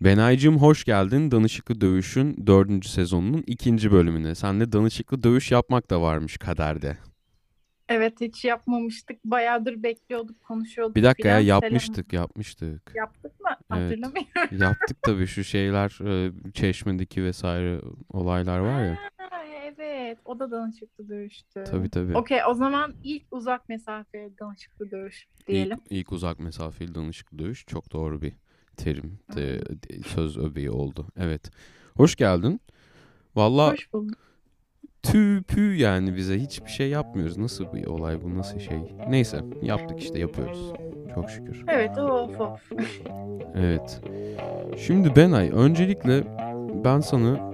Benaycığım hoş geldin. Danışıklı Dövüş'ün dördüncü sezonunun ikinci bölümüne. Senle danışıklı dövüş yapmak da varmış kaderde. Evet hiç yapmamıştık. Bayağıdır bekliyorduk, konuşuyorduk Bir dakika ya filan. Selam. yapmıştık yapmıştık. Yaptık mı? Evet. Hatırlamıyorum. Yaptık tabii şu şeyler e, çeşmedeki vesaire olaylar var ya. Ha, evet, o da danışıklı dövüştü. Tabii tabii. Okey, o zaman ilk uzak mesafe danışıklı dövüş diyelim. İlk, ilk uzak mesafeli danışıklı dövüş çok doğru bir terim, de- de- söz öbeği oldu. Evet. Hoş geldin. Valla Hoş bulduk. tüy pü yani bize hiçbir şey yapmıyoruz. Nasıl bir olay bu nasıl şey? Neyse yaptık işte yapıyoruz. Çok şükür. Evet, of of. Evet. Şimdi Benay öncelikle ben sana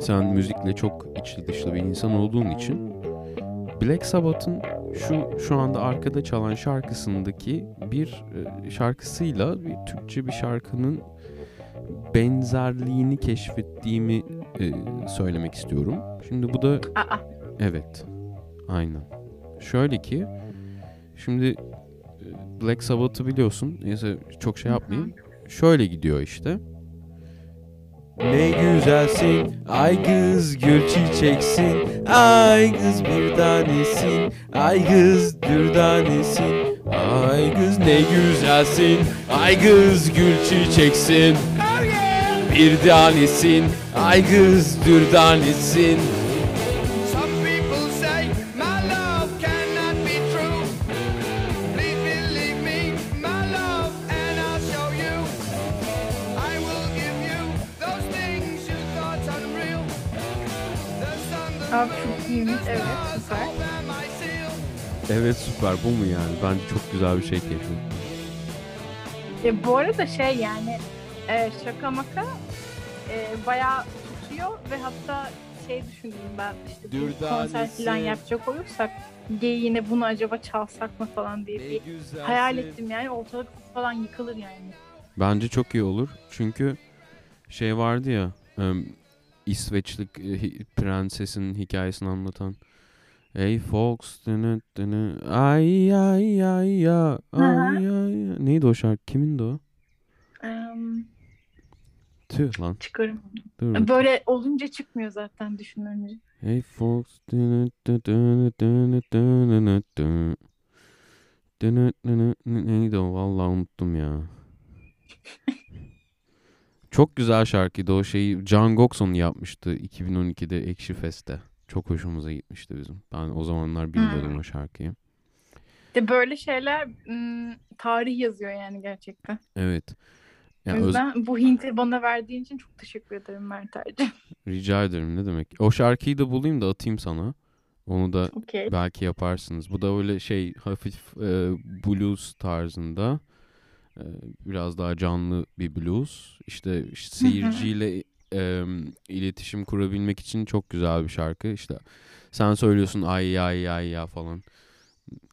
sen müzikle çok içli dışlı bir insan olduğun için Black Sabbath'ın şu şu anda arkada çalan şarkısındaki bir e, şarkısıyla bir Türkçe bir şarkının benzerliğini keşfettiğimi e, söylemek istiyorum. Şimdi bu da Aa, Evet. Aynen. Şöyle ki şimdi e, Black Sabbath'ı biliyorsun. Neyse çok şey yapmayayım. Şöyle gidiyor işte. Ne güzelsin ay kız gül çiçeksin ay kız bir tanesin ay kız bir tanesin ay kız ne güzelsin ay kız gül çiçeksin. Bir tanesin ay kız bir süper bu mu yani? Bence çok güzel bir şey keşfettim. E, bu arada şey yani e, şaka maka e, bayağı tutuyor ve hatta şey düşündüm ben işte bir konser falan yapacak olursak yine bunu acaba çalsak mı falan diye bir hayal ettim yani ortalık falan yıkılır yani. Bence çok iyi olur. Çünkü şey vardı ya em, İsveçlik e, prensesin hikayesini anlatan Hey folks dını dını ay ay ay ya ay ay ya. Neydi o şarkı? Kimindi o? Em, Tüh lan. çıkarım. Dur bakayım. Böyle olunca çıkmıyor zaten düşününce. Hey folks dını dını dını dını dını dını. Dını dını dını. Neydi o? Vallahi unuttum ya. Çok güzel şarkıydı o şeyi. Can Goxon yapmıştı 2012'de Ekşi Fest'te. Çok hoşumuza gitmişti bizim. Ben o zamanlar bilmiyordum o şarkıyı. De böyle şeyler m, tarih yazıyor yani gerçekten. Evet. O Yani öz- yüzden bu hinti bana verdiğin için çok teşekkür ederim Mert Arcı. rica ederim ne demek. O şarkıyı da bulayım da atayım sana. Onu da Okey. belki yaparsınız. Bu da öyle şey hafif e, blues tarzında. E, biraz daha canlı bir blues. İşte seyirciyle e, iletişim kurabilmek için çok güzel bir şarkı. İşte sen söylüyorsun ay ay ay ya falan.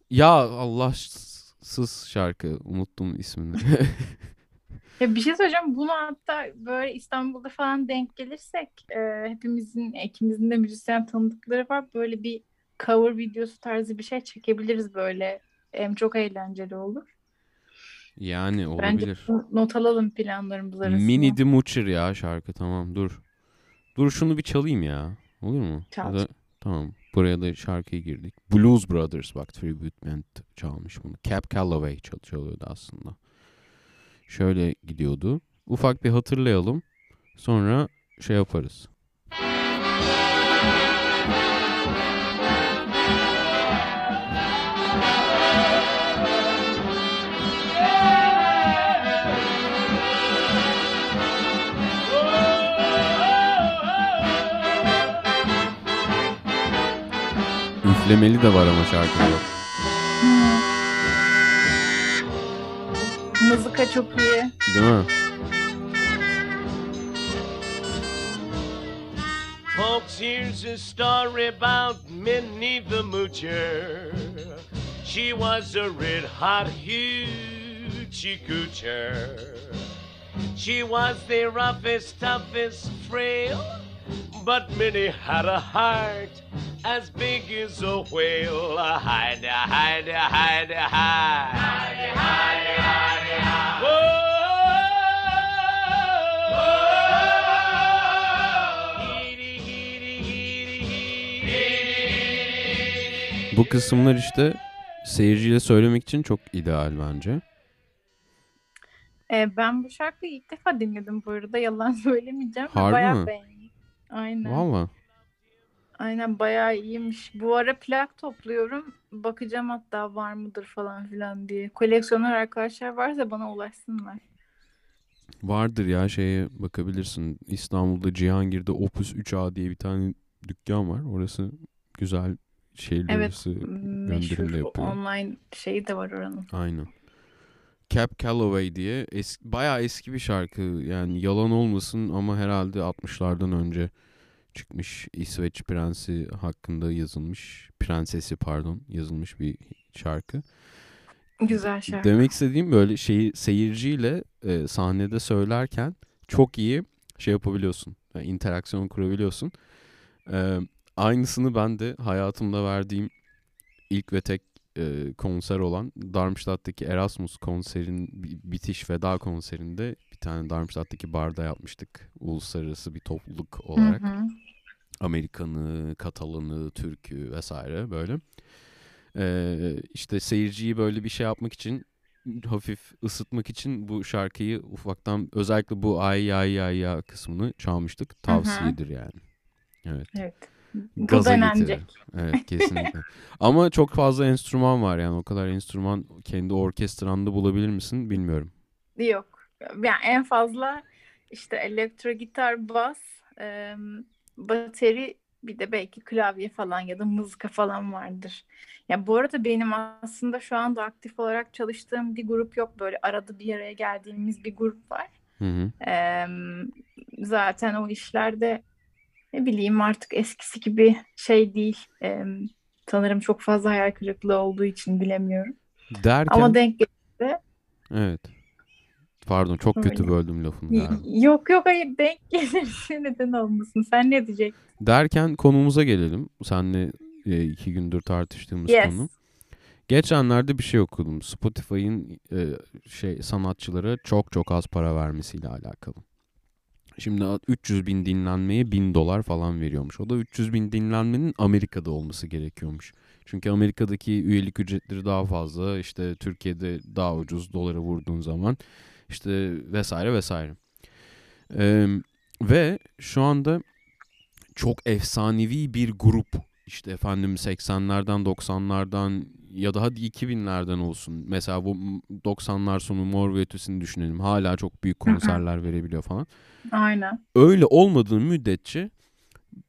Ya Allahsız şarkı. Unuttum ismini. Ya bir şey söyleyeceğim. Bunu hatta böyle İstanbul'da falan denk gelirsek e, hepimizin, ikimizin de müzisyen tanıdıkları var. Böyle bir cover videosu tarzı bir şey çekebiliriz böyle. Hem çok eğlenceli olur. Yani Bence olabilir. bu- not alalım planlarımız arasında. Mini the ya şarkı tamam dur. Dur şunu bir çalayım ya. Olur mu? Çal. Ya da- tamam. Buraya da şarkıyı girdik. Blues Brothers bak Tribute Band çalmış bunu. Cap Calloway çal çalıyordu aslında. Şöyle gidiyordu. Ufak bir hatırlayalım. Sonra şey yaparız. Üflemeli de var ama şarkıda. Hmm. Mızıka çok iyi. Değil mi? Folks, here's a story about Minnie the Moocher. She was a red hot hoochie coocher. She was the roughest, toughest, frail, but Minnie had a heart as big as a whale. Hide, hide, hide, hide. Hide, hide, hide, hide. Bu kısımlar işte seyirciyle söylemek için çok ideal bence. E, ben bu şarkıyı ilk defa dinledim bu arada. Yalan söylemeyeceğim. Harbi Bayağı mi? beğendim. Aynen. Valla. Aynen bayağı iyiymiş. Bu ara plak topluyorum. Bakacağım hatta var mıdır falan filan diye. Koleksiyoner arkadaşlar varsa bana ulaşsınlar. Vardır ya şeye bakabilirsin. İstanbul'da Cihangir'de Opus 3A diye bir tane dükkan var. Orası güzel şeyler Evet, arası Meşhur gönderim de yapıyor. online şeyi de var oranın. Aynen. Cap Calloway diye es bayağı eski bir şarkı. Yani yalan olmasın ama herhalde 60'lardan önce çıkmış İsveç prensi hakkında yazılmış, prensesi pardon, yazılmış bir şarkı. Güzel şarkı. Demek istediğim böyle şeyi seyirciyle e, sahnede söylerken çok iyi şey yapabiliyorsun. Yani interaksiyon kurabiliyorsun. E, aynısını ben de hayatımda verdiğim ilk ve tek e, konser olan Darmstadt'taki Erasmus konserin bi- bitiş veda konserinde bir tane Darmstadt'taki barda yapmıştık. Uluslararası bir topluluk olarak. Hı hı. Amerikanı, Katalanı, Türk'ü vesaire böyle. Ee, işte seyirciyi böyle bir şey yapmak için hafif ısıtmak için bu şarkıyı ufaktan özellikle bu ay ay ay ya kısmını çalmıştık. Tavsiyedir yani. Evet. Evet. Bu Gaza denenecek. getirir. Evet kesinlikle. Ama çok fazla enstrüman var yani o kadar enstrüman kendi orkestranda bulabilir misin bilmiyorum. Yok. Yani en fazla işte elektro gitar, bas, e, bateri bir de belki klavye falan ya da mızıka falan vardır. Ya bu arada benim aslında şu anda aktif olarak çalıştığım bir grup yok. Böyle arada bir araya geldiğimiz bir grup var. Hı hı. E, zaten o işlerde ne bileyim artık eskisi gibi şey değil. E, sanırım çok fazla hayal kırıklığı olduğu için bilemiyorum. Derken Ama denk gel- evet. Pardon çok kötü böldüm lafını galiba. Yok yok hayır denk gelirse neden olmasın. Sen ne diyeceksin? Derken konumuza gelelim. Seninle e, iki gündür tartıştığımız Yes. konu. Geçenlerde bir şey okudum. Spotify'ın e, şey sanatçılara çok çok az para vermesiyle alakalı. Şimdi 300 bin dinlenmeye 1000 dolar falan veriyormuş. O da 300 bin dinlenmenin Amerika'da olması gerekiyormuş. Çünkü Amerika'daki üyelik ücretleri daha fazla. İşte Türkiye'de daha ucuz dolara vurduğun zaman işte vesaire vesaire. Ee, ve şu anda çok efsanevi bir grup işte efendim 80'lerden 90'lardan ya da hadi 2000'lerden olsun. Mesela bu 90'lar sonu Mor ve Ötesi'ni düşünelim. Hala çok büyük konserler verebiliyor falan. Aynen. Öyle olmadığı müddetçe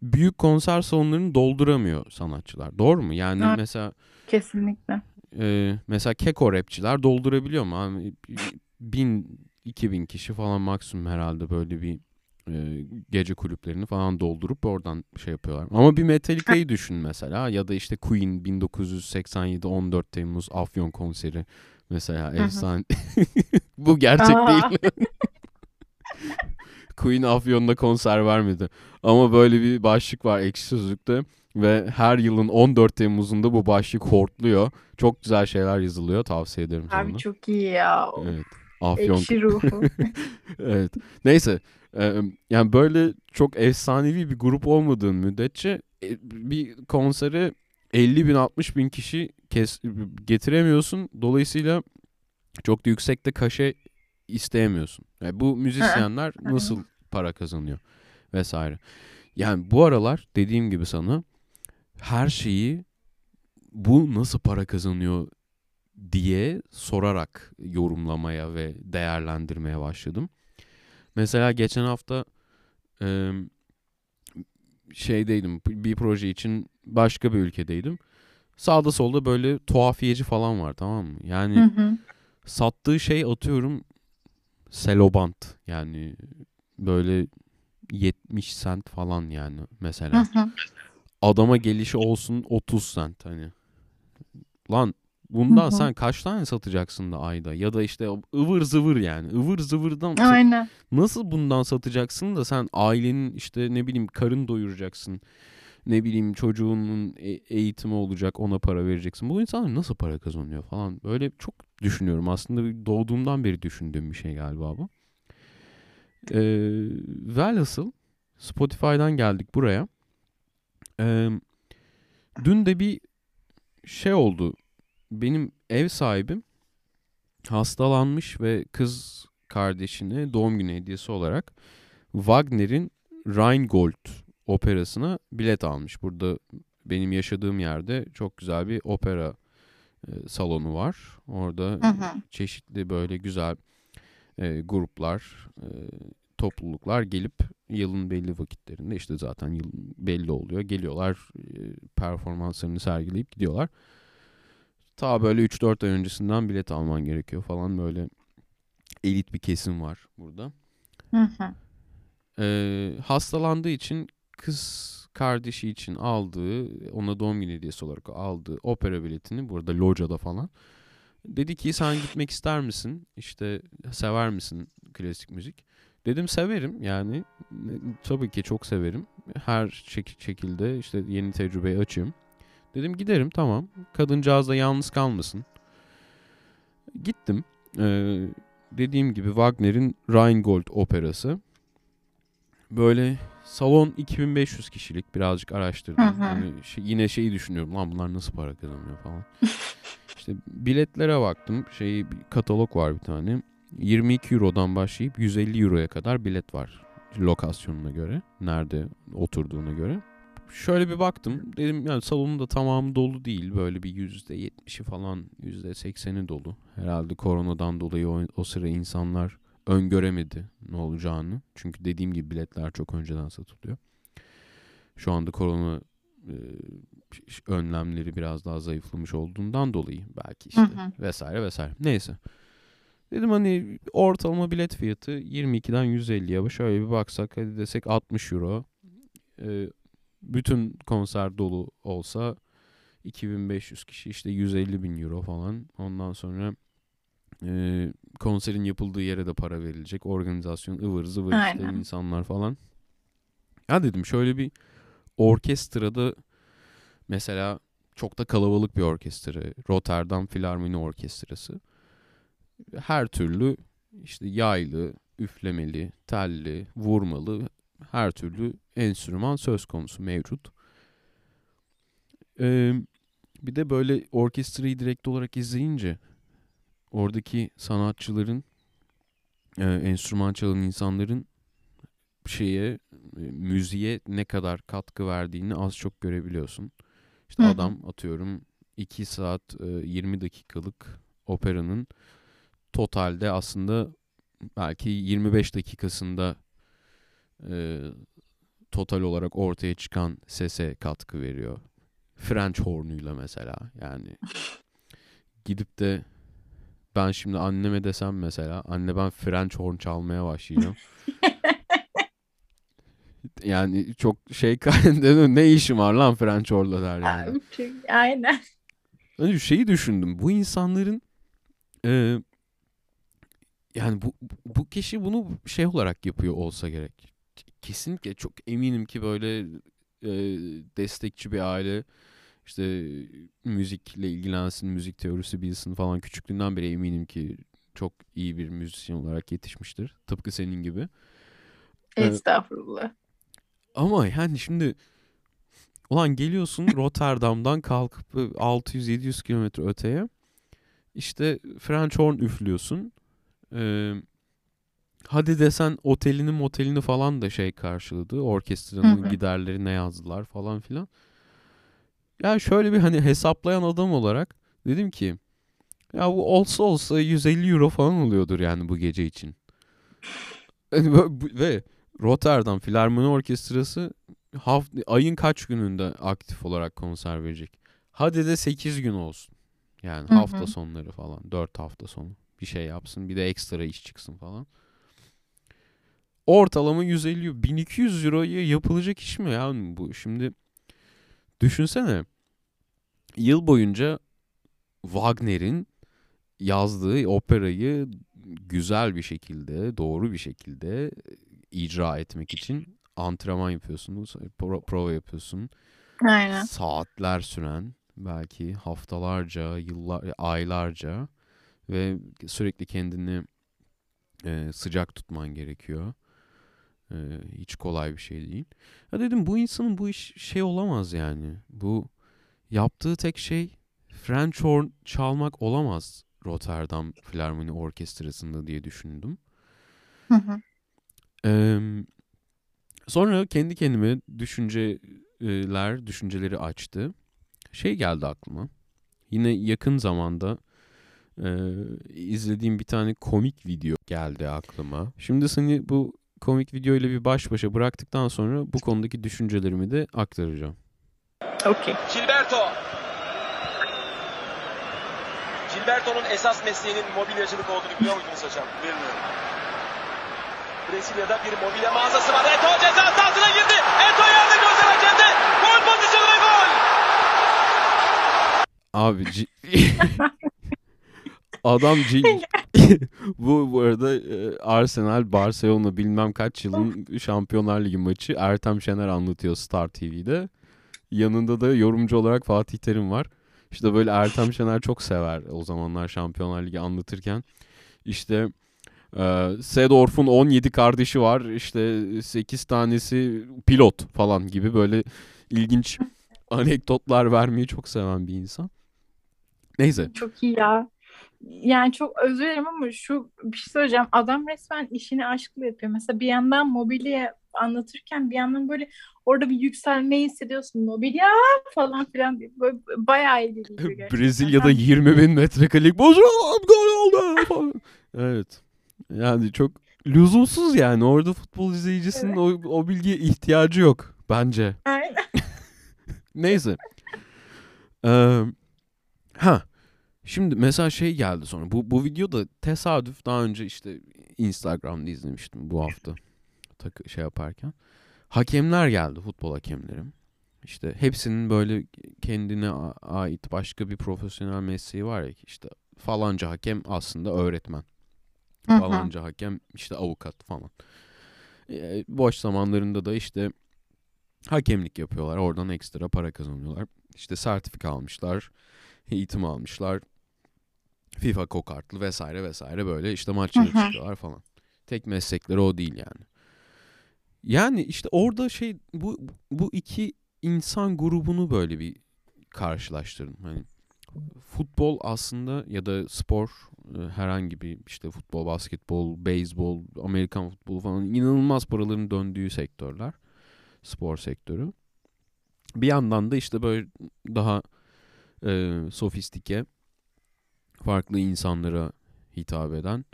büyük konser salonlarını dolduramıyor sanatçılar. Doğru mu? Yani Evet. mesela Kesinlikle. e, mesela keko rapçiler doldurabiliyor mu? Hani bin, iki bin kişi falan maksimum herhalde böyle bir e, gece kulüplerini falan doldurup oradan şey yapıyorlar. Ama bir Metallica'yı düşün mesela ya da işte Queen 1987 14 Temmuz Afyon konseri mesela efsane. Bu gerçek Aa. değil. Queen Afyon'da konser vermedi. Ama böyle bir başlık var Ekşi Sözlük'te ve her yılın 14 Temmuz'unda bu başlık hortluyor. Çok güzel şeyler yazılıyor. Tavsiye ederim sana. Abi çok iyi ya. Evet. Afyon. Ekşi ruhu. evet. Neyse. yani böyle çok efsanevi bir grup olmadığın müddetçe e, bir konsere 50 bin 60 bin kişi kes, getiremiyorsun. Dolayısıyla çok da yüksekte kaşe isteyemiyorsun. Yani bu müzisyenler nasıl para kazanıyor vesaire. Yani bu aralar dediğim gibi sana her şeyi bu nasıl para kazanıyor diye sorarak yorumlamaya ve değerlendirmeye başladım. Mesela geçen hafta e, şeydeydim bir proje için başka bir ülkedeydim. Sağda solda böyle tuhafiyeci falan var tamam mı? Yani Hı hı. sattığı şey atıyorum selobant yani böyle 70 sent falan yani Hı mesela. hı. Adama gelişi olsun 30 sent hani. Lan bundan Hı hı. sen kaç tane satacaksın da ayda ya da işte ıvır zıvır yani ıvır zıvırdan Aynen. nasıl bundan satacaksın da sen ailenin işte ne bileyim karın doyuracaksın. Ne bileyim çocuğunun e- eğitimi olacak ona para vereceksin. Bu insanlar nasıl para kazanıyor falan. Böyle çok düşünüyorum. Aslında doğduğumdan beri düşündüğüm bir şey galiba bu. Ee, velhasıl Spotify'dan geldik buraya. Ee, dün de bir şey oldu. Benim ev sahibim hastalanmış ve kız kardeşine doğum günü hediyesi olarak Wagner'in Rheingold operasına bilet almış. Burada benim yaşadığım yerde çok güzel bir opera e, salonu var. Orada Hı hı. çeşitli böyle güzel e, gruplar, e, topluluklar gelip yılın belli vakitlerinde işte zaten yıl belli oluyor. Geliyorlar, e, performanslarını sergileyip gidiyorlar. Ta böyle 3-4 ay öncesinden bilet alman gerekiyor falan böyle elit bir kesim var burada. Hı hı. Ee, hastalandığı için kız kardeşi için aldığı, ona doğum günü hediyesi olarak aldığı opera biletini burada locada falan. Dedi ki sen gitmek ister misin? İşte sever misin klasik müzik? Dedim severim yani tabii ki çok severim. Her şek- şekilde işte yeni tecrübeye açığım. Dedim giderim tamam. Kadıncağız da yalnız kalmasın. Gittim. Ee, dediğim gibi Wagner'in Rheingold operası. Böyle salon 2500 kişilik birazcık araştırdım. Hı hı. Hani şey- yine şeyi düşünüyorum lan bunlar nasıl para kazanıyor falan. işte biletlere baktım. Şey bir katalog var bir tane. 22 Euro'dan başlayıp 150 Euro'ya kadar bilet var. Lokasyonuna göre. Nerede oturduğuna göre. Şöyle bir baktım. Dedim yani salonun da tamamı dolu değil. Böyle bir %70'i falan %80'i dolu. Herhalde koronadan dolayı o, o sıra insanlar öngöremedi ne olacağını. Çünkü dediğim gibi biletler çok önceden satılıyor. Şu anda korona e, önlemleri biraz daha zayıflamış olduğundan dolayı belki işte Hı hı. vesaire vesaire. Neyse. Dedim hani ortalama bilet fiyatı 22'den 150'ye şöyle bir baksak hadi desek 60 euro. E, bütün konser dolu olsa 2500 kişi işte 150 bin euro falan. Ondan sonra e, konserin yapıldığı yere de para verilecek. Organizasyon ıvır zıvır işte Aynen. insanlar falan. Ya dedim şöyle bir orkestrada mesela çok da kalabalık bir orkestra. Rotterdam Filarmoni Orkestrası. Her türlü işte yaylı, üflemeli, telli, vurmalı her türlü enstrüman söz konusu mevcut. Ee, bir de böyle orkestrayı direkt olarak izleyince oradaki sanatçıların, e, enstrüman çalan insanların şeye, e, müziğe ne kadar katkı verdiğini az çok görebiliyorsun. İşte Hı adam atıyorum 2 saat e, 20 dakikalık operanın totalde aslında belki 25 dakikasında e, total olarak ortaya çıkan sese katkı veriyor. French hornuyla mesela yani gidip de ben şimdi anneme desem mesela anne ben French horn çalmaya başlayacağım. yani çok şey ne işim var lan French horn'la der yani. Aynen. Hani şeyi düşündüm. Bu insanların e, yani bu bu kişi bunu şey olarak yapıyor olsa gerek. Kesinlikle çok eminim ki böyle e, destekçi bir aile işte müzikle ilgilensin, müzik teorisi bilsin falan küçüklüğünden beri eminim ki çok iyi bir müzisyen olarak yetişmiştir. Tıpkı senin gibi. Evet. Estağfurullah. Ama yani şimdi ulan geliyorsun Rotterdam'dan kalkıp 600-700 kilometre öteye işte French horn üflüyorsun. Ee, hadi desen otelini motelini falan da şey karşıladı. Orkestranın Hı hı. giderlerine yazdılar falan filan. Ya şöyle bir hani hesaplayan adam olarak dedim ki ya bu olsa olsa 150 euro falan oluyordur yani bu gece için. Hani Ve Rotterdam Filarmoni Orkestrası haft- ayın kaç gününde aktif olarak konser verecek? Hadi de 8 gün olsun. Yani Hı hı. hafta sonları falan. 4 hafta sonu. Bir şey yapsın. Bir de ekstra iş çıksın falan. Ortalama 150 euro. 1200 euroya yapılacak iş mi ya bu? Şimdi düşünsene. Yıl boyunca Wagner'in yazdığı operayı güzel bir şekilde, doğru bir şekilde icra etmek için antrenman yapıyorsunuz, pro- prova yapıyorsun. Aynen. Saatler süren, belki haftalarca, yıllar, aylarca ve sürekli kendini e, sıcak tutman gerekiyor. E, hiç kolay bir şey değil. Ya dedim bu insanın bu iş şey olamaz yani. Bu yaptığı tek şey French horn çalmak olamaz Rotterdam Filarmoni Orkestrası'nda diye düşündüm. Hı sonra kendi kendime düşünceler, düşünceleri açtı. Şey geldi aklıma. Yine yakın zamanda eee, izlediğim bir tane komik video geldi aklıma. Şimdi seni bu komik video ile bir baş başa bıraktıktan sonra bu konudaki düşüncelerimi de aktaracağım. Okey. Gilberto. Gilberto'nun esas mesleğinin mobilyacılık olduğunu biliyor muydunuz hocam? Bilmiyorum. Brezilya'da bir mobilya mağazası var. Eto ceza sahasına girdi. Eto yerde göster hakemde. Gol pozisyonu ve gol. Abi adam bu bu arada e, Arsenal Barcelona bilmem kaç yılın Şampiyonlar Ligi maçı Ertem Şener anlatıyor Star TV'de. Yanında da yorumcu olarak Fatih Terim var. İşte böyle Ertem Şener çok sever o zamanlar Şampiyonlar Ligi anlatırken. İşte e, Seedorf'un 17 kardeşi var. İşte 8 tanesi pilot falan gibi böyle ilginç anekdotlar vermeyi çok seven bir insan. Neyse. Çok iyi ya. Yani çok özür dilerim ama şu bir şey söyleyeceğim. Adam resmen işini aşkla yapıyor. Mesela bir yandan mobilya anlatırken bir yandan böyle orada bir yükselmeyi hissediyorsun. Mobilya falan filan diye. Böyle bayağı gerçekten. Brezilya'da Sen- 20 bin metrekarelik boşum gol oldu falan. evet. Yani çok lüzumsuz yani. Orada futbol izleyicisinin o, o bilgiye ihtiyacı yok bence. Aynen. Neyse. Ee, ha. Şimdi mesela şey geldi sonra. Bu, bu videoda tesadüf daha önce işte Instagram'da izlemiştim bu hafta. Takı şey yaparken. Hakemler geldi. Futbol hakemleri. İşte hepsinin böyle kendine ait başka bir profesyonel mesleği var ya. işte falanca hakem aslında öğretmen. Falanca hakem işte avukat falan. Ee, boş zamanlarında da işte hakemlik yapıyorlar. Oradan ekstra para kazanıyorlar. İşte sertifika almışlar. Eğitim almışlar. FIFA kokartlı vesaire vesaire böyle işte maçlara çıkıyorlar falan. Tek meslekleri o değil yani. Yani işte orada şey bu bu iki insan grubunu böyle bir karşılaştırdım. Hani futbol aslında ya da spor e, herhangi bir işte futbol, basketbol, beyzbol, Amerikan futbolu falan inanılmaz paraların döndüğü sektörler. Spor sektörü. Bir yandan da işte böyle daha e, sofistike, farklı insanlara hitap eden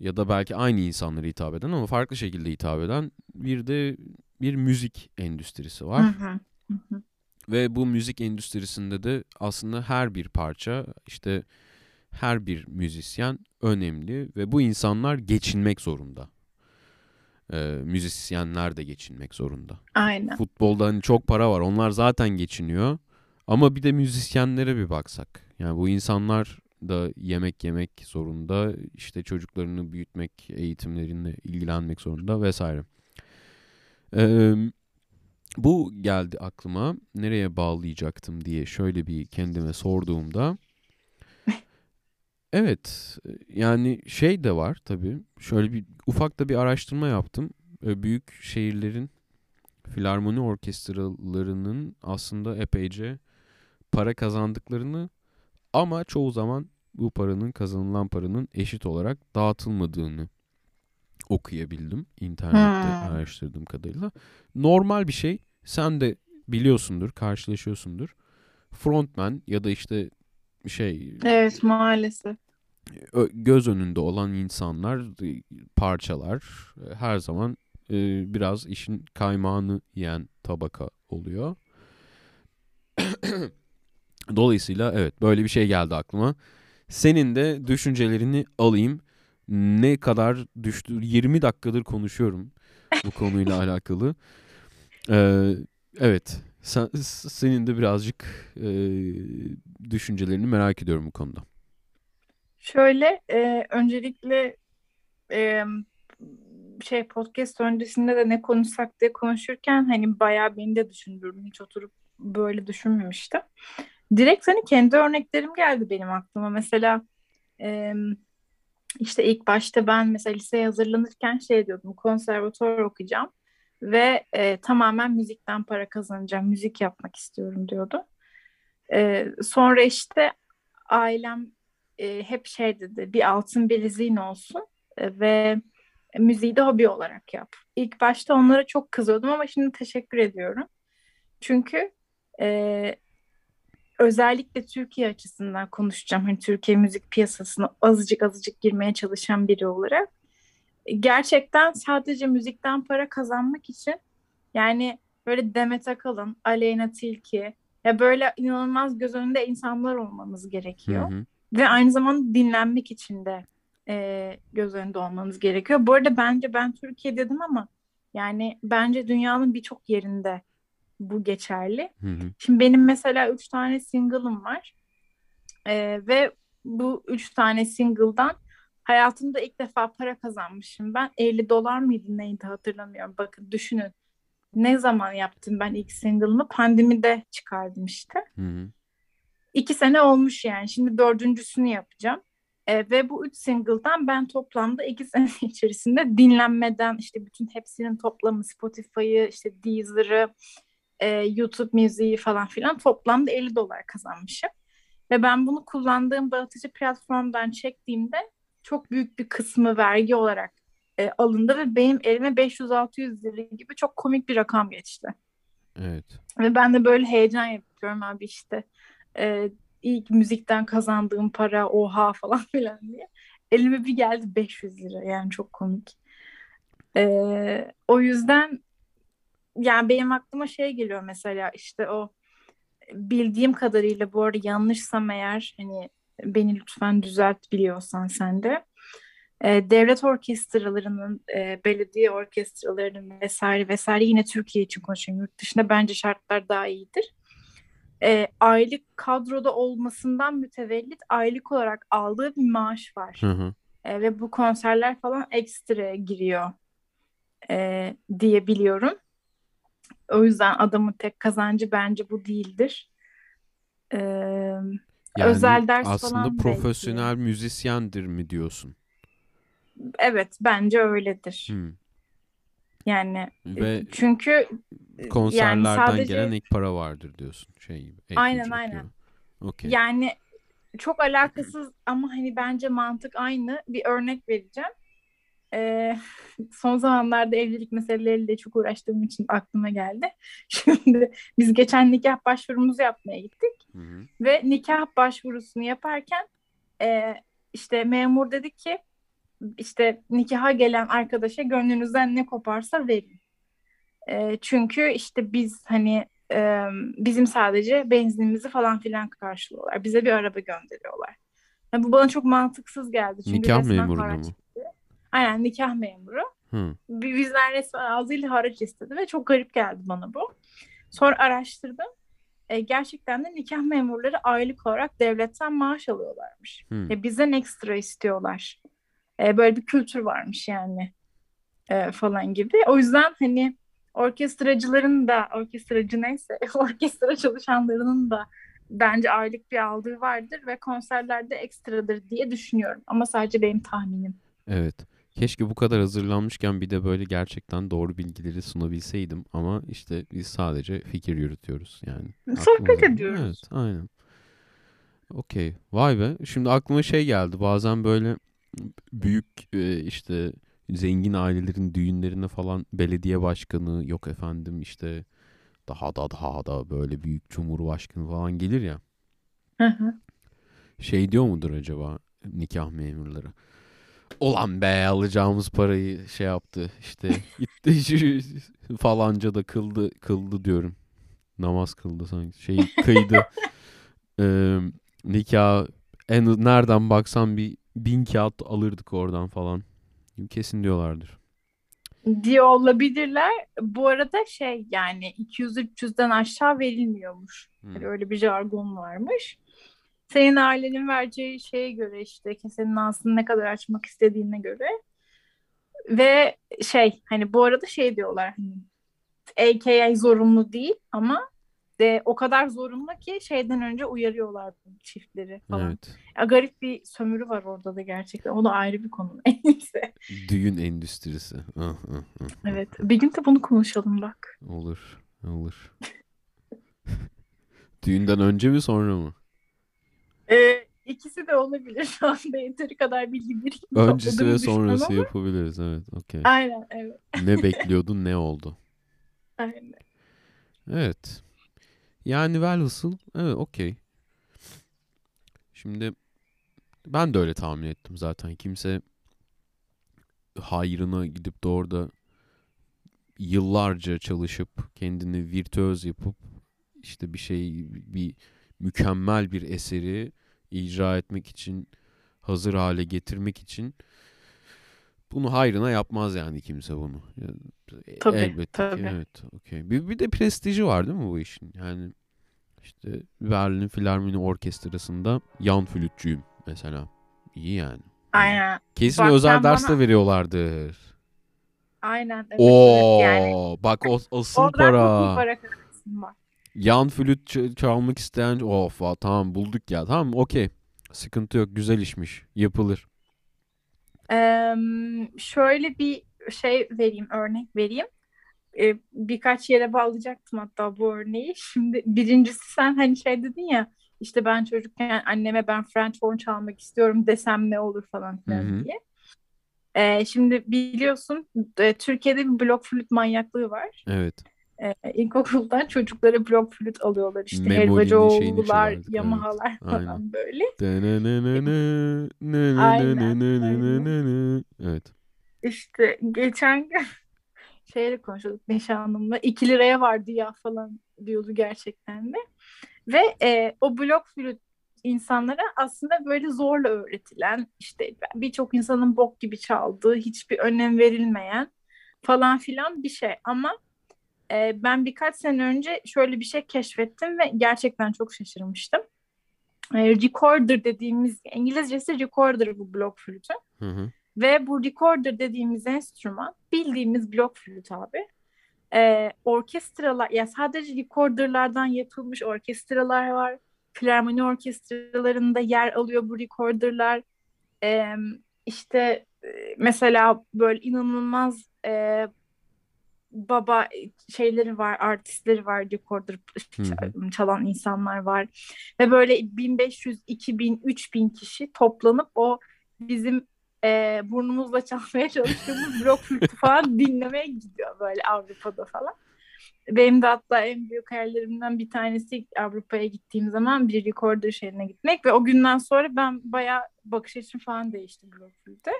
ya da belki aynı insanlara hitap eden ama farklı şekilde hitap eden bir de bir müzik endüstrisi var. Hı hı. Hı hı. Ve bu müzik endüstrisinde de aslında her bir parça işte her bir müzisyen önemli ve bu insanlar geçinmek zorunda. Ee, müzisyenler de geçinmek zorunda. Aynen. Futbolda hani çok para var onlar zaten geçiniyor. Ama bir de müzisyenlere bir baksak. Yani bu insanlar da yemek yemek zorunda. işte çocuklarını büyütmek, eğitimlerine ilgilenmek zorunda vesaire. Ee, bu geldi aklıma. Nereye bağlayacaktım diye şöyle bir kendime sorduğumda. Evet, yani şey de var tabii. Şöyle bir ufak da bir araştırma yaptım. Büyük şehirlerin filarmoni orkestralarının aslında epeyce para kazandıklarını ama çoğu zaman bu paranın kazanılan paranın eşit olarak dağıtılmadığını okuyabildim internette Hmm. araştırdığım kadarıyla. Normal bir şey. Sen de biliyorsundur, karşılaşıyorsundur. Frontman ya da işte şey Evet maalesef. göz önünde olan insanlar, e, parçalar e, her zaman e, biraz işin kaymağını yiyen tabaka oluyor. Dolayısıyla evet böyle bir şey geldi aklıma. Senin de düşüncelerini alayım. Ne kadar düştü? 20 dakikadır konuşuyorum bu konuyla alakalı. Ee, evet. Sen, senin de birazcık e, düşüncelerini merak ediyorum bu konuda. Şöyle e, öncelikle e, şey podcast öncesinde de ne konuşsak diye konuşurken hani bayağı beni de düşündürdün. Hiç oturup böyle düşünmemiştim. Direkt hani kendi örneklerim geldi benim aklıma. Mesela e, işte ilk başta ben mesela liseye hazırlanırken şey diyordum konservatuvar okuyacağım ve e, tamamen müzikten para kazanacağım. Müzik yapmak istiyorum diyordum. Ee, sonra işte ailem e, hep şey dedi bir altın bileziğin olsun e, ve müziği de hobi olarak yap. İlk başta onlara çok kızıyordum ama şimdi teşekkür ediyorum. Çünkü e, özellikle Türkiye açısından konuşacağım. Hani Türkiye müzik piyasasına azıcık azıcık girmeye çalışan biri olarak. Gerçekten sadece müzikten para kazanmak için yani böyle Demet Akalın, Aleyna Tilki ya böyle inanılmaz göz önünde insanlar olmanız gerekiyor. Hı hı. Ve aynı zamanda dinlenmek için de e, göz önünde olmanız gerekiyor. Bu arada bence ben Türkiye dedim ama yani bence dünyanın birçok yerinde bu geçerli. Hı hı. Şimdi benim mesela üç tane single'ım var. Ee, ve bu üç tane single'dan hayatımda ilk defa para kazanmışım. Ben 50 dolar mıydı neydi hatırlamıyorum. Bakın düşünün. Ne zaman yaptım ben ilk single'ımı? Pandemide çıkardım işte. Hı hı. İki sene olmuş yani. Şimdi dördüncüsünü yapacağım. Ee, ve bu üç single'dan ben toplamda iki sene içerisinde dinlenmeden işte bütün hepsinin toplamı Spotify'ı, işte Deezer'ı, e, YouTube müziği falan filan toplamda 50 dolar kazanmışım. Ve ben bunu kullandığım dağıtıcı platformdan çektiğimde çok büyük bir kısmı vergi olarak e, alındı ve benim elime 500-600 lira gibi çok komik bir rakam geçti. Evet. Ve ben de böyle heyecan yapıyorum abi işte e, ilk müzikten kazandığım para oha falan filan diye. Elime bir geldi 500 lira yani çok komik. E, o yüzden yani benim aklıma şey geliyor mesela işte o bildiğim kadarıyla bu arada yanlışsam eğer hani beni lütfen düzelt biliyorsan sen de. E, devlet orkestralarının, e, belediye orkestralarının vesaire vesaire yine Türkiye için konuşuyorum. Yurt dışında bence şartlar daha iyidir. E, aylık kadroda olmasından mütevellit aylık olarak aldığı bir maaş var. Hı hı. E, ve bu konserler falan ekstra giriyor e, diye biliyorum. O yüzden adamın tek kazancı bence bu değildir. E, Yani Özel ders aslında falan belki. profesyonel müzisyendir mi diyorsun? evet bence öyledir. Hı. Yani Ve çünkü e, konserlerden sadece- gelen ek para vardır diyorsun. Şey gibi. Aynen, aynen. Okey. yani çok alakasız ama hani bence mantık aynı. Bir örnek vereceğim. E, son zamanlarda evlilik meseleleriyle çok uğraştığım için aklıma geldi. Şimdi biz geçen nikah başvurumuzu yapmaya gittik. Hı hı. Ve nikah başvurusunu yaparken e, işte memur dedi ki işte nikaha gelen arkadaşa gönlünüzden ne koparsa verin. E, çünkü işte biz hani e, bizim sadece benzinimizi falan filan karşılıyorlar. Bize bir araba gönderiyorlar. Yani bu bana çok mantıksız geldi. Çünkü Nikah mı? istedi. Aynen nikah memuru. Bi- Bizden resmen ağzıyla haraç istedi ve çok garip geldi bana bu. Sonra araştırdım. E, gerçekten de nikah memurları aylık olarak devletten maaş alıyorlarmış. Hı. E, bizden ekstra istiyorlar. E, böyle bir kültür varmış yani e, falan gibi. O yüzden hani orkestracıların da orkestracı neyse orkestra çalışanlarının da bence aylık bir aldığı vardır ve konserlerde ekstradır diye düşünüyorum. Ama sadece benim tahminim. Evet. Keşke bu kadar hazırlanmışken bir de böyle gerçekten doğru bilgileri sunabilseydim ama işte biz sadece fikir yürütüyoruz yani. Sohbet Aklımıza- ediyoruz. Evet, aynen. Okey. Vay be. Şimdi aklıma şey geldi. Bazen böyle büyük e, işte zengin ailelerin düğünlerine falan belediye başkanı yok efendim işte daha da daha da böyle büyük cumhurbaşkanı falan gelir ya. Hı hı. Şey diyor mudur acaba nikah memurları? Ulan be alacağımız parayı şey yaptı işte gitti falanca da kıldı kıldı diyorum. Namaz kıldı sanki şey kıydı. Ee, nikah en nereden baksan bir bin kağıt alırdık oradan falan. Kesin diyorlardır. diye olabilirler. Bu arada şey yani 200-300'den aşağı verilmiyormuş. Hmm. Yani öyle bir jargon varmış. Senin ailenin vereceği şeye göre işte kesenin ağzını ne kadar açmak istediğine göre. Ve şey hani bu arada şey diyorlar hani AKA zorunlu değil ama de, o kadar zorunlu ki şeyden önce uyarıyorlar çiftleri falan. Evet. Ya, garip bir sömürü var orada da gerçekten. O da ayrı bir konu. Neyse. Düğün endüstrisi. Evet. Bir gün de bunu konuşalım bak. Olur. Olur. Düğünden önce mi sonra mı? Ee, ikisi de olabilir. Şu anda yeteri kadar bilgi birikimi Öncesi ve sonrası ama- yapabiliriz. Evet, okey. Aynen evet. Ne bekliyordun, ne oldu? Aynen. Evet. Yani velhasıl, evet, okey. Şimdi ben de öyle tahmin ettim zaten. Kimse hayrına gidip de orada yıllarca çalışıp kendini virtüöz yapıp işte bir şey bir mükemmel bir eseri icra etmek için hazır hale getirmek için bunu hayrına yapmaz yani kimse bunu. Ya, Tabii, Elbette ki tabii. evet. Okey. Bir, bir de prestiji var değil mi bu işin? Yani işte Berlin Filarmoni Orkestrası'nda yan flütçüyüm mesela. İyi yani. Aynen. Kesin Bak özel ders de bana- veriyorlardır. Aynen. Evet, Oo, evet. Yani bak o asıl oradan para. iyi para var. Yan flüt ç- çalmak isteyen of va- tamam bulduk ya. Tamam okey. Sıkıntı yok. Güzel işmiş. Yapılır. Eee, şöyle bir şey vereyim, örnek vereyim. Ee, birkaç yere bağlayacaktım hatta bu örneği. Şimdi birincisi sen hani şey dedin ya işte ben çocukken anneme ben French horn çalmak istiyorum desem ne olur falan filan diye. Ee, şimdi biliyorsun e, Türkiye'de bir blok flüt manyaklığı var. Evet. Ee, ilkokuldan çocuklara blok flüt alıyorlar işte Helvacıoğlu'lar, çalardık, evet. Yamahalar falan Aynen. böyle. Aynen. Evet. İşte geçen gün şeyle konuşuyorduk Neşe Hanım'la. 2 liraya vardı ya falan diyordu gerçekten de. Ve e, o blok flüt insanlara aslında böyle zorla öğretilen işte birçok insanın bok gibi çaldığı hiçbir önem verilmeyen falan filan bir şey ama e, ben birkaç sene önce şöyle bir şey keşfettim ve gerçekten çok şaşırmıştım. E, recorder dediğimiz İngilizcesi recorder bu blok flütü. Hı hı. Ve bu recorder dediğimiz enstrüman bildiğimiz blok flüt abi. Ee, orkestralar, ya sadece recorderlardan yapılmış orkestralar var. Filarmoni orkestralarında yer alıyor bu recorderlar. Ee, işte e, mesela böyle inanılmaz e, baba şeyleri var, artistleri var, recorder Hı hı. çalan insanlar var. Ve böyle 1500, 2000, 3000 kişi toplanıp o bizim e, burnumuzla çalmaya çalıştığımız blok flütü falan dinlemeye gidiyor böyle Avrupa'da falan. Benim de hatta en büyük hayallerimden bir tanesi Avrupa'ya gittiğim zaman bir recorder şeyine gitmek ve o günden sonra ben bayağı bakış açım falan değişti blok flüte.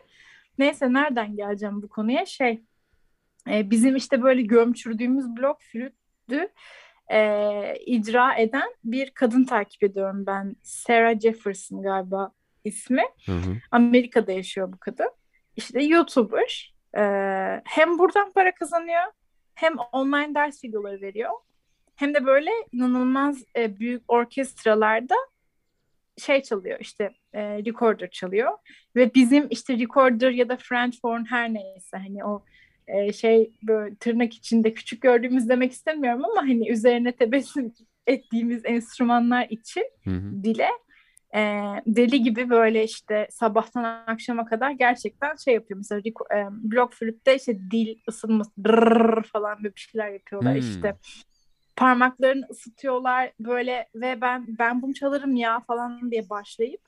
Neyse nereden geleceğim bu konuya? Şey e, bizim işte böyle gömçürdüğümüz blok flütü e, icra eden bir kadın takip ediyorum ben. Sarah Jefferson galiba ismi. Hı hı. Amerika'da yaşıyor bu kadın. İşte YouTuber. Ee, hem buradan para kazanıyor hem online ders videoları veriyor. Hem de böyle inanılmaz e, büyük orkestralarda şey çalıyor işte e, recorder çalıyor. Ve bizim işte recorder ya da French horn her neyse hani o e, şey böyle tırnak içinde küçük gördüğümüz demek istemiyorum ama hani üzerine tebessüm ettiğimiz enstrümanlar için Hı hı. dile e, deli gibi böyle işte sabahtan akşama kadar gerçekten şey yapıyor. Mesela e, blok flütte işte dil ısınması falan böyle bir şeyler yapıyorlar Hmm. işte. Parmaklarını ısıtıyorlar böyle ve ben ben bunu çalarım ya falan diye başlayıp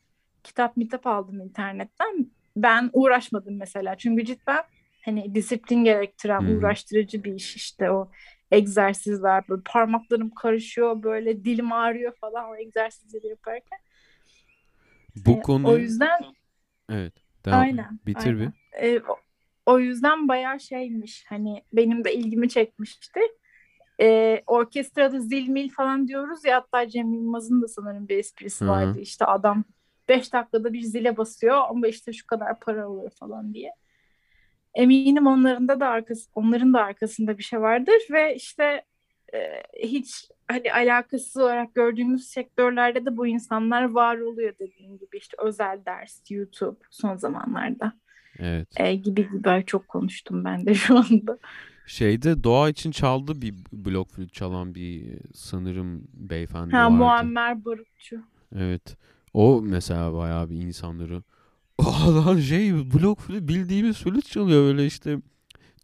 kitap mitap aldım internetten. Ben uğraşmadım mesela çünkü cidden hani disiplin gerektiren hı. uğraştırıcı bir iş işte o egzersizler böyle parmaklarım karışıyor böyle dilim ağrıyor falan o egzersizleri yaparken. Bu E, konu O yüzden evet. Devam. aynen. Bitir aynen. bir. E, o, o yüzden bayağı şeymiş hani benim de ilgimi çekmişti. E, orkestrada zil mil falan diyoruz ya hatta Cem Yılmaz'ın da sanırım bir esprisi Hı hı. vardı. İşte adam 5 dakikada bir zile basıyor ama işte şu kadar para alıyor falan diye. Eminim onların da arkası, onların da arkasında bir şey vardır ve işte e, hiç hani alakasız olarak gördüğümüz sektörlerde de bu insanlar var oluyor dediğim gibi işte özel ders, YouTube son zamanlarda Evet. e, gibi gibi çok konuştum ben de şu anda. Şeyde doğa için çaldı bir blok flüt çalan bir sanırım beyefendi Ha vardı. Muammer Barutçu. Evet. O mesela bayağı bir insanları Lan şey blok flüt bildiğimiz flüt çalıyor öyle işte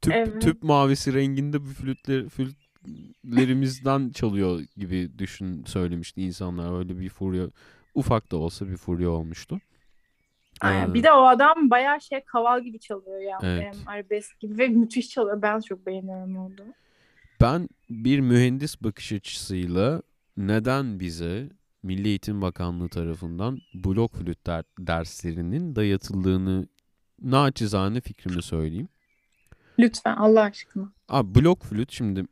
tüp Evet. tüp mavisi renginde bir flütler flüt flütlerimizden çalıyor gibi düşün söylemişti insanlar. Öyle bir furya ufak da olsa bir furya olmuştu. Aynen. Ee, Bir de o adam bayağı şey kaval gibi çalıyor ya. Evet. Em, arabesk gibi ve müthiş çalıyor. Ben çok beğeniyorum onu. Ben bir mühendis bakış açısıyla neden bize Milli Eğitim Bakanlığı tarafından blok flüt der- derslerinin dayatıldığını naçizane fikrimi söyleyeyim. Lütfen Allah aşkına. Abi blok flüt şimdi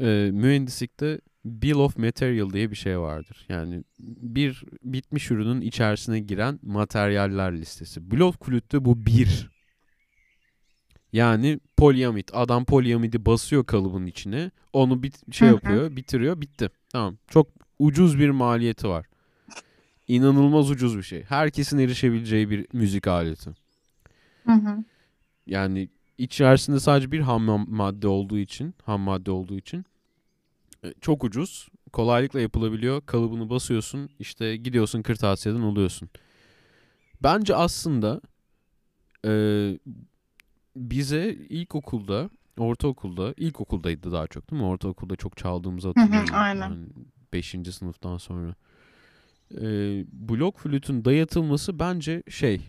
e, mühendislikte Bill of Material diye bir şey vardır. Yani bir bitmiş ürünün içerisine giren materyaller listesi. Blok flütte bu bir. Yani polyamit. Adam polyamidi basıyor kalıbın içine. Onu bir şey Hı hı. yapıyor, bitiriyor, bitti. Tamam. Çok ucuz bir maliyeti var. İnanılmaz ucuz bir şey. Herkesin erişebileceği bir müzik aleti. Hı hı. Yani içerisinde sadece bir ham ma- madde olduğu için, ham madde olduğu için e, çok ucuz, kolaylıkla yapılabiliyor. Kalıbını basıyorsun, işte gidiyorsun kırtasiyeden alıyorsun. Bence aslında e, bize ilkokulda, ortaokulda, ilkokuldaydı daha çok değil mi? Ortaokulda çok çaldığımızı hı, hatırlıyorum. aynen. Yani beşinci sınıftan sonra. E, blok flütün dayatılması bence şey,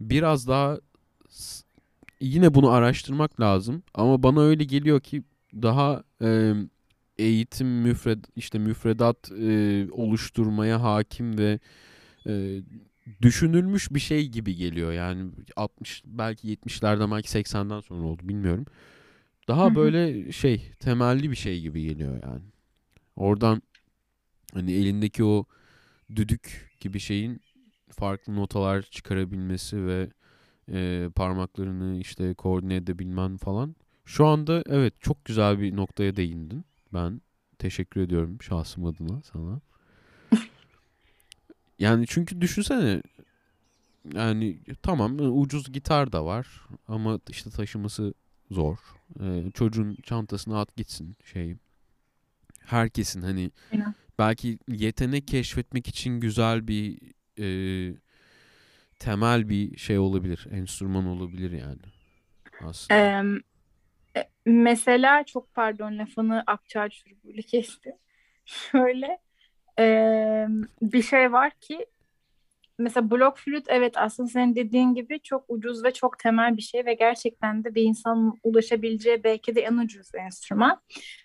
biraz daha yine bunu araştırmak lazım ama bana öyle geliyor ki daha e, eğitim müfred işte müfredat e, oluşturmaya hakim ve e, düşünülmüş bir şey gibi geliyor. Yani 60 belki 70'lerden belki 80'den sonra oldu bilmiyorum. Daha böyle şey temelli bir şey gibi geliyor yani. Oradan hani elindeki o düdük gibi şeyin farklı notalar çıkarabilmesi ve e, parmaklarını işte koordine edebilmen falan. Şu anda evet çok güzel bir noktaya değindin. Ben teşekkür ediyorum şahsım adına sana. Yani çünkü düşünsene yani tamam ucuz gitar da var ama işte taşıması zor. E, çocuğun çantasına at gitsin şey. Herkesin hani Aynen. Belki yetenek keşfetmek için güzel bir e, temel bir şey olabilir. Enstrüman olabilir yani. Aslında. Em, e, mesela çok pardon lafını akçağı çubuğuyla kestim. Şöyle em, bir şey var ki mesela blok flüt evet aslında senin dediğin gibi çok ucuz ve çok temel bir şey ve gerçekten de bir insanın ulaşabileceği belki de en ucuz enstrüman.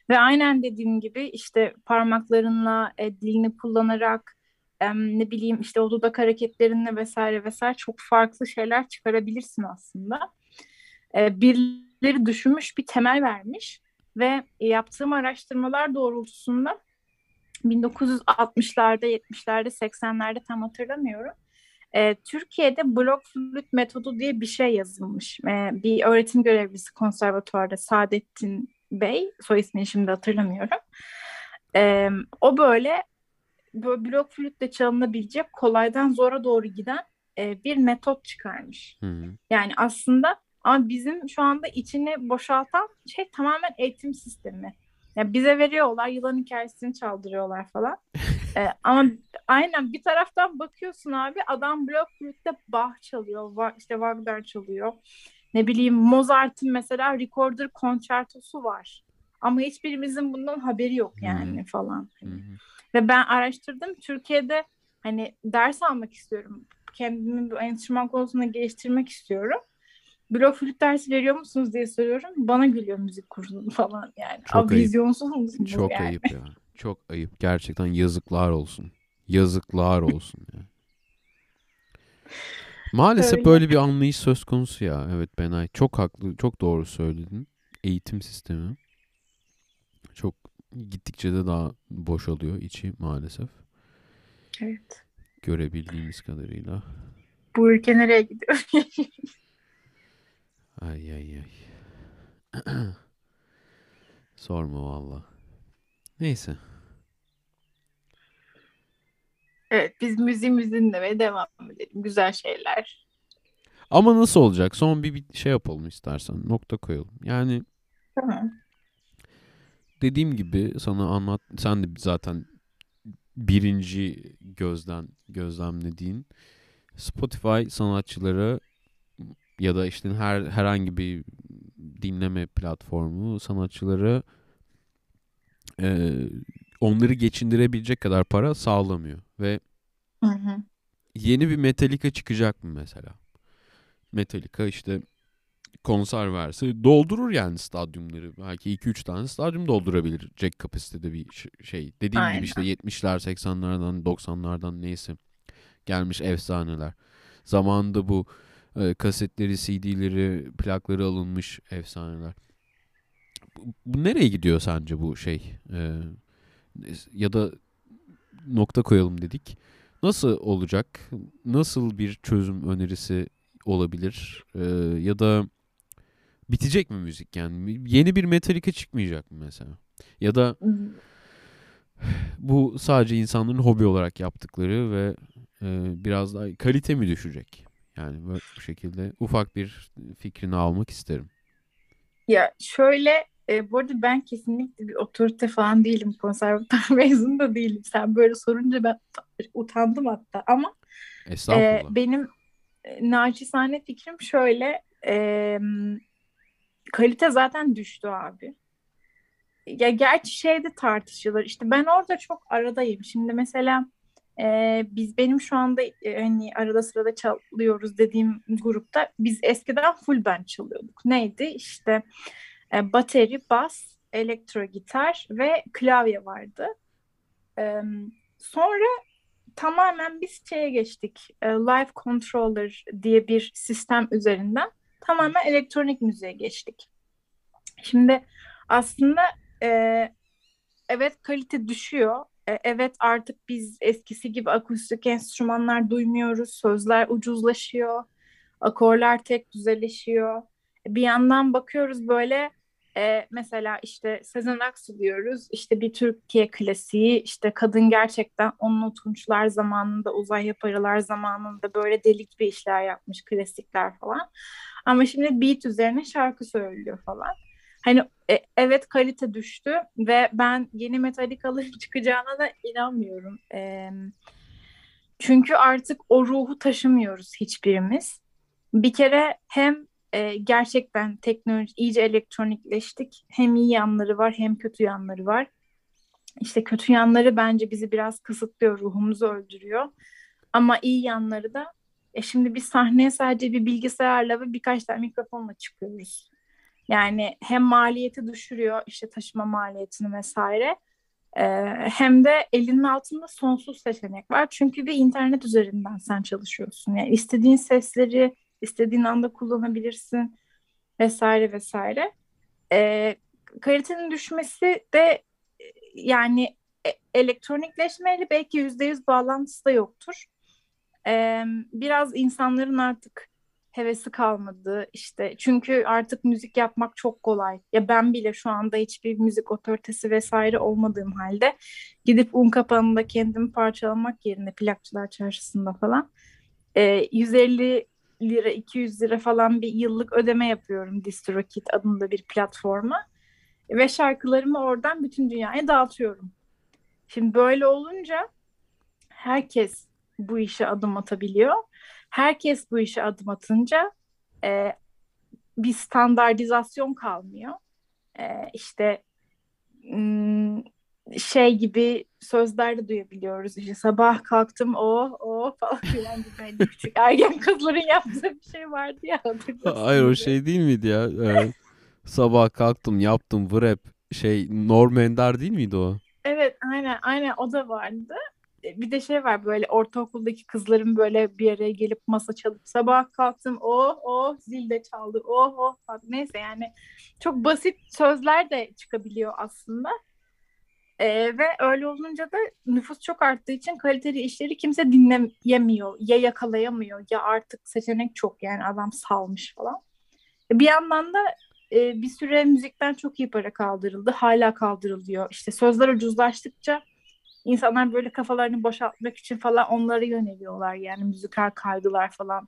Ve aynen dediğim gibi işte parmaklarınla e, dilini kullanarak em, ne bileyim işte o dudak hareketlerinle vesaire vesaire çok farklı şeyler çıkarabilirsin aslında. E, birileri düşünmüş bir temel vermiş ve yaptığım araştırmalar doğrultusunda 1960'larda, 70'lerde, 80'lerde tam hatırlamıyorum. E, Türkiye'de blok flüt metodu diye bir şey yazılmış. E, bir öğretim görevlisi konservatuvarda Saadettin Bey, soy ismini şimdi hatırlamıyorum. E, o böyle, böyle blok flütle çalınabilecek kolaydan zora doğru giden e, bir metot çıkarmış. Hı hı. Yani aslında ama bizim şu anda içini boşaltan şey tamamen eğitim sistemi. Ya bize veriyorlar, yılan hikayesini çaldırıyorlar falan. Ee, ama aynen bir taraftan bakıyorsun abi adam blok flütte Bach çalıyor, Va- işte Wagner çalıyor. Ne bileyim Mozart'ın mesela Recorder konçertosu var. Ama hiçbirimizin bundan haberi yok yani falan. Hı hı. Ve ben araştırdım. Türkiye'de hani ders almak istiyorum. Kendimi bu enstrüman konusunda geliştirmek istiyorum. Blok flüt dersi veriyor musunuz diye soruyorum. Bana gülüyor müzik kursu falan yani. Çok Abi ayıp. vizyonsuz musun Çok yani? ayıp ya. Çok ayıp. Gerçekten yazıklar olsun. Yazıklar olsun ya. Maalesef Öyle. böyle bir anlayış söz konusu ya. Evet Benay. Çok haklı. Çok doğru söyledin. Eğitim sistemi. Çok gittikçe de daha boşalıyor içi maalesef. Evet. Görebildiğimiz kadarıyla. Bu ülke nereye gidiyor? Ay ay ay. Sorma valla. Neyse. evet biz müziğimizi dinlemeye devam edelim. Güzel şeyler. Ama nasıl olacak? Son bir, bir şey yapalım istersen. Nokta koyalım. Yani Tamam. dediğim gibi sana anlat. Sen de zaten birinci gözden gözlemlediğin Spotify sanatçıları ya da işte her herhangi bir dinleme platformu sanatçıları e, onları geçindirebilecek kadar para sağlamıyor ve Hı hı. yeni bir Metallica çıkacak mı mesela? Metallica işte konser verse doldurur yani stadyumları. Belki 2-3 tane stadyum doldurabilecek kapasitede bir şey. Dediğim Aynen. gibi işte 70'ler, 80'lerden, 90'lardan neyse gelmiş efsaneler. Zamanında bu e, kasetleri, CD'leri, plakları alınmış efsaneler. Bu, bu nereye gidiyor sence bu şey? E, ya da nokta koyalım dedik. Nasıl olacak? Nasıl bir çözüm önerisi olabilir? E, ya da bitecek mi müzik yani? Yeni bir Metallica çıkmayacak mı mesela? Ya da bu sadece insanların hobi olarak yaptıkları ve e, biraz daha kalite mi düşecek? Yani böyle bu şekilde ufak bir fikrini almak isterim. Ya şöyle e, bu arada ben kesinlikle bir otorite falan değilim. Konservatuar mezunu da değilim. Sen böyle sorunca ben utandım hatta. Ama e, benim e, naçizane fikrim şöyle. e, kalite zaten düştü abi. Ya gerçi şey de tartışılır. İşte ben orada çok aradayım. Şimdi mesela e, biz benim şu anda e, hani arada sırada çalıyoruz dediğim grupta biz eskiden full band çalıyorduk. Neydi? İşte e, bateri, bas, elektro gitar ve klavye vardı. E, sonra tamamen biz şeye geçtik. E, Live Controller diye bir sistem üzerinden tamamen elektronik müziğe geçtik. Şimdi aslında e, evet kalite düşüyor. E, evet artık biz eskisi gibi akustik enstrümanlar duymuyoruz. Sözler ucuzlaşıyor. Akorlar tek düzeleşiyor. Bir yandan bakıyoruz böyle e, mesela işte Sezen Aksu diyoruz. İşte bir Türkiye klasiği. işte kadın gerçekten onun Tunçlar zamanında, Uzay Yaparılar zamanında böyle delik bir işler yapmış klasikler falan. Ama şimdi beat üzerine şarkı söylüyor falan. Hani e, evet kalite düştü ve ben yeni Metallica'ların çıkacağına da inanmıyorum. E, çünkü artık o ruhu taşımıyoruz hiçbirimiz. Bir kere hem e, gerçekten teknoloji iyice elektronikleştik. Hem iyi yanları var hem kötü yanları var. İşte kötü yanları bence bizi biraz kısıtlıyor, ruhumuzu öldürüyor. Ama iyi yanları da e şimdi biz sahneye sadece bir bilgisayarla ve birkaç tane mikrofonla çıkıyoruz. Yani hem maliyeti düşürüyor işte taşıma maliyetini vesaire. Ee, hem de elinin altında sonsuz seçenek var. Çünkü bir internet üzerinden sen çalışıyorsun. Yani istediğin sesleri istediğin anda kullanabilirsin vesaire vesaire. Ee, kalitenin düşmesi de yani e, elektronikleşmeyle belki yüzde yüz bağlantısı da yoktur. Ee, biraz insanların artık hevesi kalmadı işte çünkü artık müzik yapmak çok kolay ya ben bile şu anda hiçbir müzik otoritesi vesaire olmadığım halde gidip un kapanında kendimi parçalamak yerine plakçılar çarşısında falan e, 150 lira 200 lira falan bir yıllık ödeme yapıyorum DistroKid adında bir platforma ve şarkılarımı oradan bütün dünyaya dağıtıyorum. Şimdi böyle olunca herkes bu işe adım atabiliyor. Herkes bu işe adım atınca e, bir standartizasyon kalmıyor. E, işte m, şey gibi sözler de duyabiliyoruz. İşte sabah kalktım o o falan filan gibi hani küçük ergen kızların yaptığı bir şey vardı ya. Hayır o şey değil miydi ya? Ee, sabah kalktım yaptım vrap şey Norm Ender değil miydi o? Evet aynen aynen o da vardı. E, Bir de şey var böyle ortaokuldaki kızların böyle bir araya gelip masa çalıp sabah kalktım o o zil de çaldı o o falan. neyse yani çok basit sözler de çıkabiliyor aslında. E, ve öyle olunca da nüfus çok arttığı için kaliteli işleri kimse dinleyemiyor ya yakalayamıyor ya artık seçenek çok yani adam salmış falan. E, Bir yandan da e, bir süre müzikten çok iyi para kaldırıldı. Hala kaldırılıyor. İşte sözler ucuzlaştıkça insanlar böyle kafalarını boşaltmak için falan onlara yöneliyorlar. Yani müzikal kaygılar falan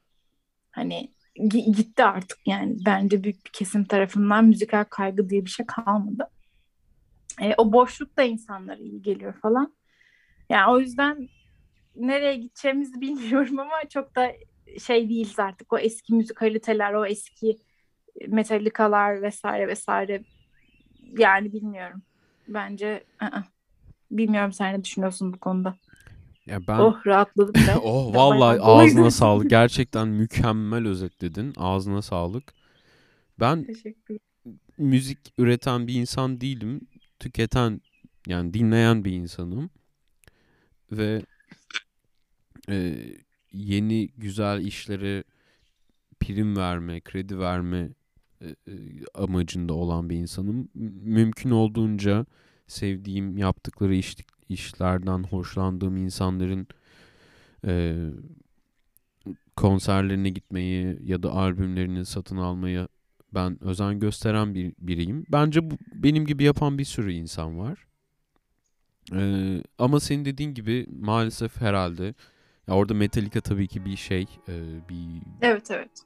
hani gi- gitti artık yani bence büyük bir kesim tarafından müzikal kaygı diye bir şey kalmadı. E, o boşluk da insanlara iyi geliyor falan. Yani o yüzden nereye gideceğimizi bilmiyorum ama çok da şey değiliz artık. O eski müzikaliteler, o eski Metallica'lar vesaire vesaire yani bilmiyorum. Bence ı-ı. Bilmiyorum sen ne düşünüyorsun bu konuda. Ya ben Oh rahatladım biraz. Oh vallahi ağzına sağlık. Gerçekten mükemmel özetledin. Ağzına sağlık. Ben Teşekkür müzik üreten bir insan değilim. Tüketen yani dinleyen bir insanım. Ve e, yeni güzel işlere prim verme, kredi verme e, e, amacında olan bir insanım. Mümkün olduğunca sevdiğim, yaptıkları iş, işlerden hoşlandığım insanların e, konserlerine gitmeyi ya da albümlerini satın almayı ben özen gösteren bir biriyim. Bence bu, benim gibi yapan bir sürü insan var. Ee, ama senin dediğin gibi maalesef herhalde ya orada Metallica tabii ki bir şey, e, bir Evet evet.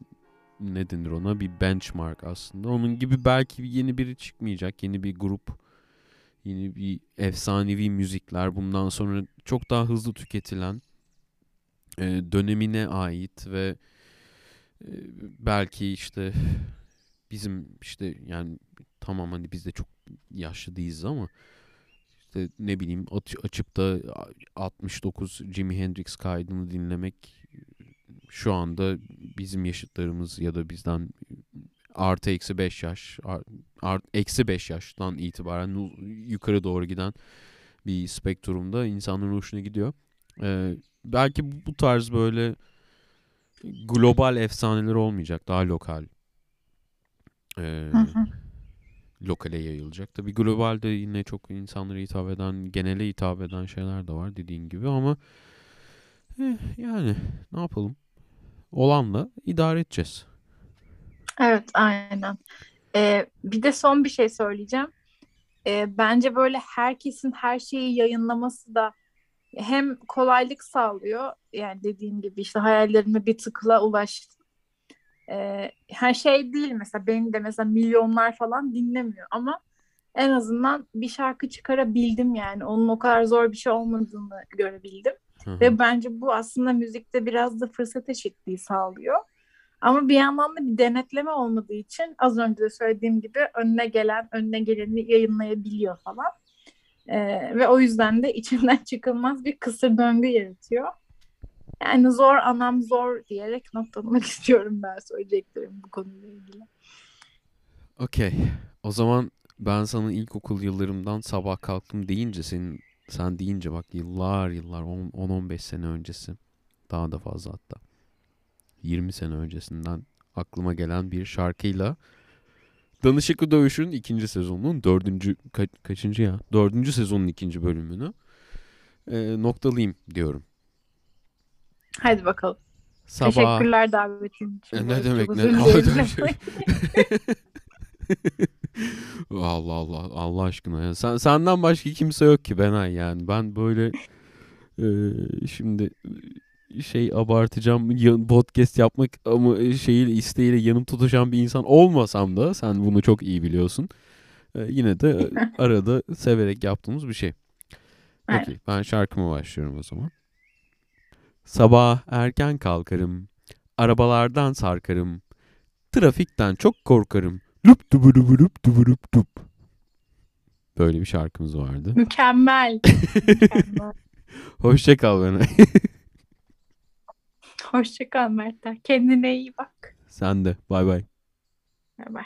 ne denir ona bir benchmark aslında. Onun gibi belki yeni biri çıkmayacak, yeni bir grup, yeni bir efsanevi müzikler. Bundan sonra çok daha hızlı tüketilen e, dönemine ait ve e, belki işte bizim işte yani tamam hani biz de çok yaşlı değiliz ama işte ne bileyim aç- açıp da 69 Jimi Hendrix kaydını dinlemek şu anda bizim yaşıtlarımız ya da bizden artı eksi 5 yaş ar- art, eksi 5 yaştan itibaren yukarı doğru giden bir spektrumda insanların hoşuna gidiyor. Ee, belki bu- tarz böyle global efsaneler olmayacak. Daha lokal. Ee, lokale yayılacak. Tabii globalde yine çok insanlara hitap eden, genele hitap eden şeyler de var dediğin gibi ama eh, yani ne yapalım? Olanla idare edeceğiz. Evet aynen. Ee, bir de son bir şey söyleyeceğim. Ee, bence böyle herkesin her şeyi yayınlaması da hem kolaylık sağlıyor. Yani dediğim gibi işte hayallerime bir tıkla ulaştım. Ee, her şey değil mesela benim de mesela milyonlar falan dinlemiyor ama en azından bir şarkı çıkarabildim yani. Onun o kadar zor bir şey olmadığını görebildim. Hı hı. Ve bence bu aslında müzikte biraz da fırsat eşitliği sağlıyor. Ama bir yandan da bir denetleme olmadığı için az önce de söylediğim gibi önüne gelen önüne geleni yayınlayabiliyor falan. Ee, ve o yüzden de içinden çıkılmaz bir kısır döngü yaratıyor. Yani zor anam zor diyerek noktalamak istiyorum ben söyleyeceklerim bu konuyla ilgili. Okey. O zaman ben sana ilkokul yıllarımdan sabah kalktım deyince senin sen deyince bak yıllar yıllar 10-15 sene öncesi daha da fazla hatta 20 sene öncesinden aklıma gelen bir şarkıyla Danışıklı Dövüş'ün ikinci sezonunun dördüncü ka- kaçıncı ya? Dördüncü sezonun ikinci bölümünü e, noktalayayım diyorum. Hadi bakalım. Sabah Teşekkürler davetin için. E, ne demek ne? Allah Allah Allah aşkına ya. Sen, senden başka kimse yok ki Benay yani. Ben böyle e, şimdi şey abartacağım podcast yapmak ama şeyiyle isteğiyle yanım tutuşan bir insan olmasam da sen bunu çok iyi biliyorsun. E, yine de arada severek yaptığımız bir şey. Evet. Okey ben şarkıma başlıyorum o zaman. Sabah erken kalkarım. Arabalardan sarkarım. Trafikten çok korkarım. Lup dubu lup dubu lup dup. Böyle bir şarkımız vardı. Mükemmel. Mükemmel. Hoşça kal Benay. Hoşça kal Mertler. Kendine iyi bak. Sen de. Bay bay. Bay bay.